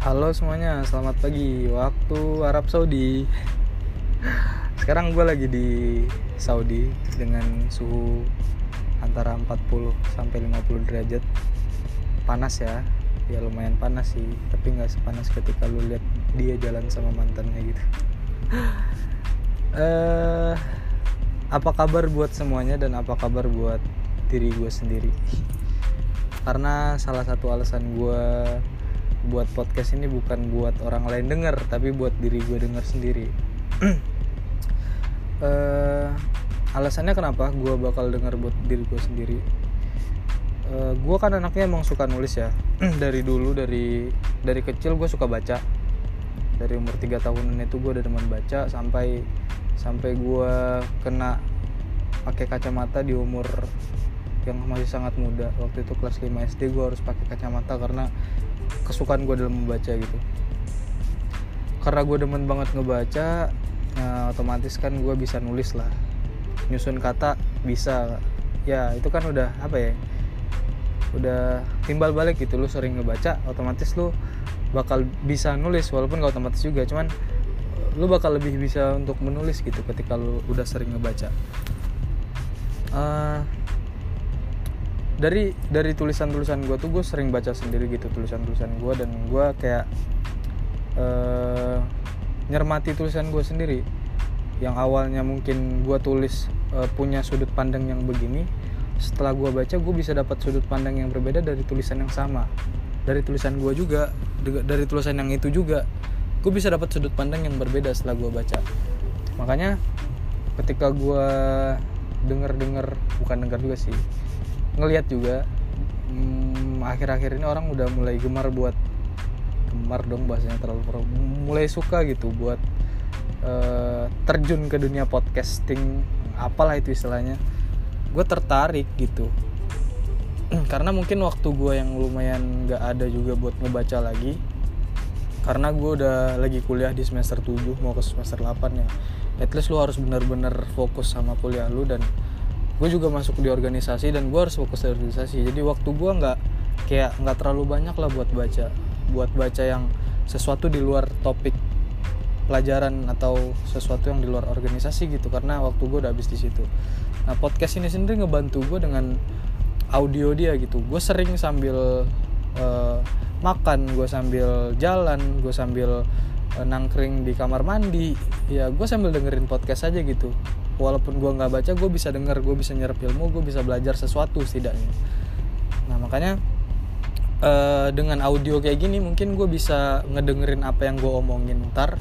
Halo semuanya, selamat pagi. Waktu Arab Saudi. Sekarang gue lagi di Saudi Dengan suhu antara 40 sampai 50 derajat. Panas ya. Ya lumayan panas sih Tapi nggak sepanas ketika lu lihat dia jalan sama mantannya gitu. Eh Apa kabar buat semuanya dan apa kabar buat diri gue sendiri? Karena salah satu alasan gue buat podcast ini bukan buat orang lain denger tapi buat diri gue denger sendiri. Uh, alasannya kenapa gue bakal denger buat diri gue sendiri? Uh, gue kan anaknya emang suka nulis ya. Dari dulu dari dari kecil gue suka baca. Dari umur 3 tahunan itu gue udah demen baca sampai sampai gue kena pakai kacamata di umur yang masih sangat muda. Waktu itu kelas 5 SD gue harus pakai kacamata karena kesukaan gue dalam membaca gitu. Karena gue demen banget ngebaca ya, otomatis kan gue bisa nulis lah. Nyusun kata bisa. Ya itu kan udah apa ya udah timbal balik gitu. Lu sering ngebaca otomatis lu bakal bisa nulis walaupun gak otomatis juga. Cuman lu bakal lebih bisa untuk menulis gitu ketika lu udah sering ngebaca. Uh, dari dari tulisan-tulisan gue tuh gue sering baca sendiri gitu tulisan-tulisan gue dan gue kayak uh, nyermati tulisan gue sendiri. Yang awalnya mungkin gue tulis uh, punya sudut pandang yang begini setelah gue baca gue bisa dapat sudut pandang yang berbeda dari tulisan yang sama. Dari tulisan gue juga dari tulisan yang itu juga gue bisa dapat sudut pandang yang berbeda setelah gue baca. Makanya ketika gue denger denger bukan denger juga sih ngelihat juga. Hmm, akhir-akhir ini orang udah mulai gemar buat gemar dong bahasanya terlalu mulai suka gitu buat uh, terjun ke dunia podcasting apalah itu istilahnya. Gue tertarik gitu. Karena mungkin waktu gue yang lumayan gak ada juga buat ngebaca lagi karena gue udah lagi kuliah di semester 7 mau ke semester 8 ya. At least lu harus bener-bener fokus sama kuliah lu dan gue juga masuk di organisasi dan gue harus fokus di organisasi. Jadi waktu gue nggak kayak nggak terlalu banyak lah buat baca buat baca yang sesuatu di luar topik pelajaran atau sesuatu yang di luar organisasi gitu karena waktu gue udah habis di situ. Nah podcast ini sendiri ngebantu gue dengan audio dia gitu. Gue sering sambil uh, makan gue sambil jalan gue sambil uh, nangkring di kamar mandi. Ya gue sambil dengerin podcast aja gitu walaupun gue nggak baca gue bisa denger gue bisa nyerap ilmu gue bisa belajar sesuatu setidaknya. Nah makanya uh, dengan audio kayak gini mungkin gue bisa ngedengerin apa yang gue omongin ntar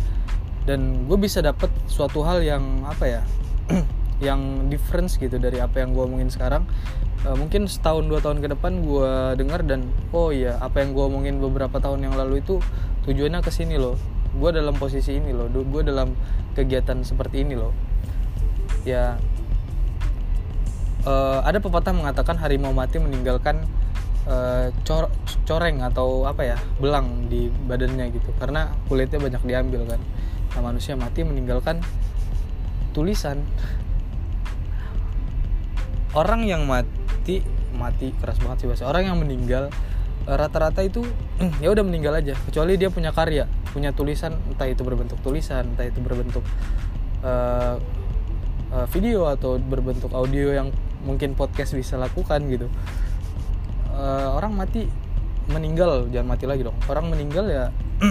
dan gue bisa dapet suatu hal yang apa ya yang difference gitu dari apa yang gue omongin sekarang. Uh, mungkin setahun dua tahun ke depan gue denger dan oh iya apa yang gue omongin beberapa tahun yang lalu itu tujuannya ke sini loh. Gue dalam posisi ini loh gue dalam kegiatan seperti ini loh ya. Uh, ada pepatah mengatakan harimau mati meninggalkan uh, cor coreng atau apa ya belang di badannya gitu. Karena kulitnya banyak diambil kan. Nah manusia mati meninggalkan tulisan. Orang yang mati mati keras banget sih bahasa. Orang yang meninggal eh, rata-rata itu ya udah meninggal aja. Kecuali dia punya karya punya tulisan entah itu berbentuk tulisan entah itu berbentuk uh, uh, video atau berbentuk audio yang mungkin podcast bisa lakukan gitu. Uh, orang mati meninggal jangan mati lagi dong. Orang meninggal ya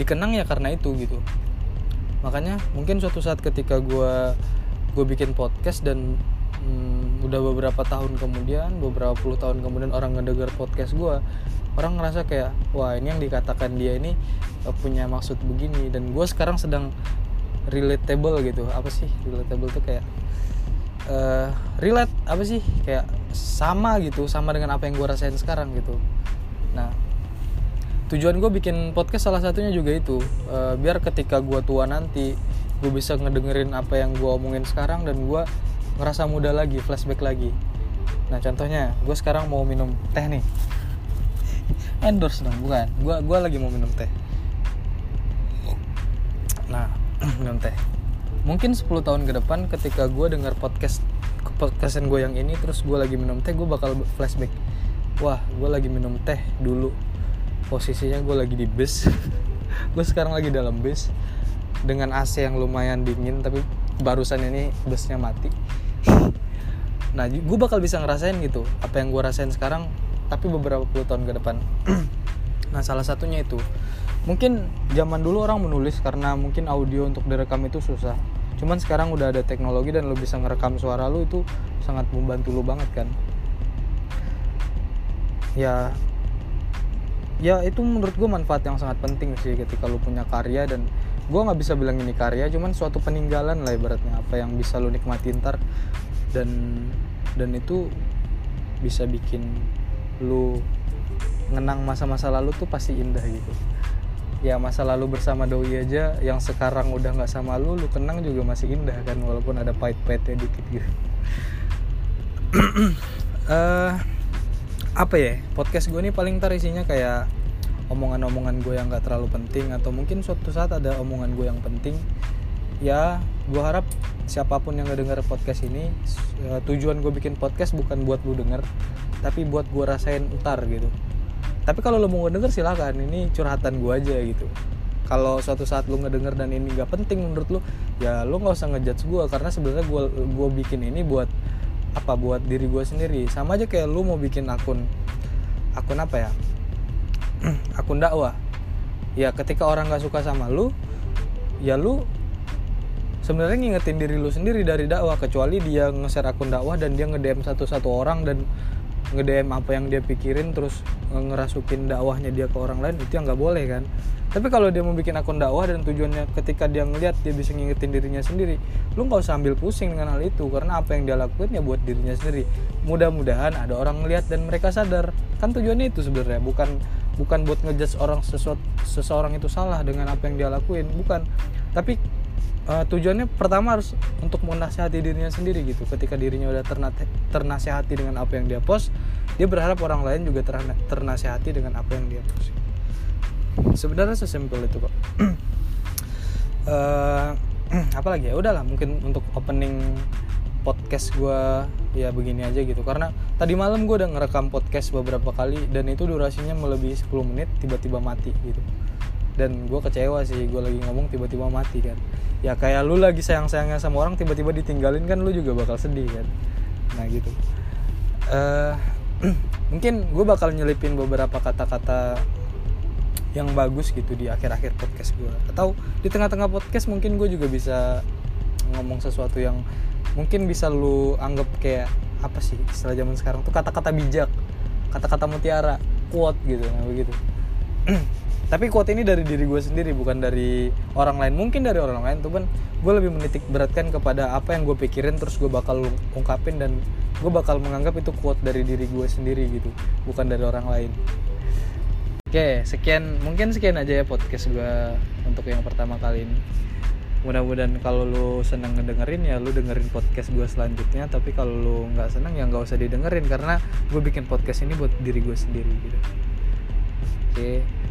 dikenang ya karena itu gitu. Makanya mungkin suatu saat ketika gue gue bikin podcast dan hmm, udah beberapa tahun kemudian beberapa puluh tahun kemudian orang ngedenger podcast gue orang ngerasa kayak wah ini yang dikatakan dia ini punya maksud begini. Dan gue sekarang sedang relatable gitu. Apa sih relatable tuh kayak uh, relate apa sih? Kayak sama gitu sama dengan apa yang gue rasain sekarang gitu. Nah tujuan gue bikin podcast salah satunya juga itu uh, biar ketika gue tua nanti gue bisa ngedengerin apa yang gue omongin sekarang dan gue ngerasa muda lagi flashback lagi. Nah contohnya gue sekarang mau minum teh nih. Endorse dong bukan. Gue gue lagi mau minum teh minum teh. Mungkin 10 tahun ke depan ketika gue dengar podcast podcastan gue yang ini terus gue lagi minum teh gue bakal flashback. Wah gue lagi minum teh dulu. Posisinya gue lagi di bus gue sekarang lagi dalam bus dengan AC yang lumayan dingin tapi barusan ini busnya mati. Nah gue bakal bisa ngerasain gitu apa yang gue rasain sekarang tapi beberapa puluh tahun ke depan. Nah salah satunya itu mungkin zaman dulu orang menulis karena mungkin audio untuk direkam itu susah. Cuman sekarang udah ada teknologi dan lo bisa ngerekam suara lo itu sangat membantu lo banget kan? Ya. Ya itu menurut gue manfaat yang sangat penting sih ketika lo punya karya dan gue nggak bisa bilang ini karya cuman suatu peninggalan lah ibaratnya apa yang bisa lo nikmati ntar. Dan dan itu bisa bikin lo ngenang masa-masa lalu tuh pasti indah gitu ya masa lalu bersama doi aja yang sekarang udah nggak sama lu lu kenang juga masih indah kan walaupun ada pahit-pahitnya dikit gitu. Uh, apa ya podcast gue ini paling tar isinya kayak omongan-omongan gue yang nggak terlalu penting atau mungkin suatu saat ada omongan gue yang penting. Ya gue harap siapa pun yang ngedenger podcast ini uh, tujuan gue bikin podcast bukan buat lu denger tapi buat gue rasain ntar gitu tapi kalau lo mau ngedenger silahkan ini curhatan gue aja gitu. Kalau suatu saat lo ngedenger dan ini gak penting menurut lo ya lo nggak usah ngejudge gue karena sebenarnya gue gue bikin ini buat apa buat diri gue sendiri. Sama aja kayak lo mau bikin akun akun apa ya? Akun dakwah. Ya ketika orang nggak suka sama lo ya lo sebenarnya ngingetin diri lu sendiri dari dakwah. Kecuali dia nge-share akun dakwah dan dia nge-DM satu-satu orang dan nge-DM apa yang dia pikirin terus ngerasukin dakwahnya dia ke orang lain itu yang nggak boleh kan? Tapi kalau dia mau bikin akun dakwah dan tujuannya ketika dia ngeliat dia bisa ngingetin dirinya sendiri lu nggak usah ambil pusing dengan hal itu karena apa yang dia lakuin ya buat dirinya sendiri. Mudah-mudahan ada orang ngeliat dan mereka sadar. Kan tujuannya itu sebenarnya bukan bukan buat ngejudge orang sesuatu seseorang itu salah dengan apa yang dia lakuin bukan. Tapi uh, tujuannya pertama harus untuk menasihati dirinya sendiri gitu. Ketika dirinya udah ternasihati dengan apa yang dia post dia berharap orang lain juga ternasihati dengan apa yang dia post. Sebenarnya sesimpel itu kok. Uh, apa lagi ya udahlah mungkin untuk opening podcast gue ya begini aja gitu. Karena tadi malam gue udah ngerekam podcast beberapa kali dan itu durasinya melebihi 10 menit tiba-tiba mati gitu dan gue kecewa sih gue lagi ngomong tiba-tiba mati kan. Ya kayak lu lagi sayang-sayangnya sama orang tiba-tiba ditinggalin kan lu juga bakal sedih kan. Nah gitu. Uh, mungkin gue bakal nyelipin beberapa kata-kata yang bagus gitu di akhir-akhir podcast gue atau di tengah-tengah podcast mungkin gue juga bisa ngomong sesuatu yang mungkin bisa lu anggap kayak apa sih istilah zaman sekarang tuh kata-kata bijak kata-kata mutiara quote gitu nah begitu tapi quote ini dari diri gue sendiri bukan dari orang lain. Mungkin dari orang lain tuh kan gue lebih menitik beratkan kepada apa yang gue pikirin terus gue bakal ungkapin dan gue bakal menganggap itu quote dari diri gue sendiri gitu bukan dari orang lain. Oke sekian. Mungkin sekian aja ya podcast gue untuk yang pertama kali ini. Mudah-mudahan kalau lu seneng ngedengerin ya lu dengerin podcast gue selanjutnya. Tapi kalau lu nggak seneng ya nggak usah didengerin karena gue bikin podcast ini buat diri gue sendiri gitu. Oke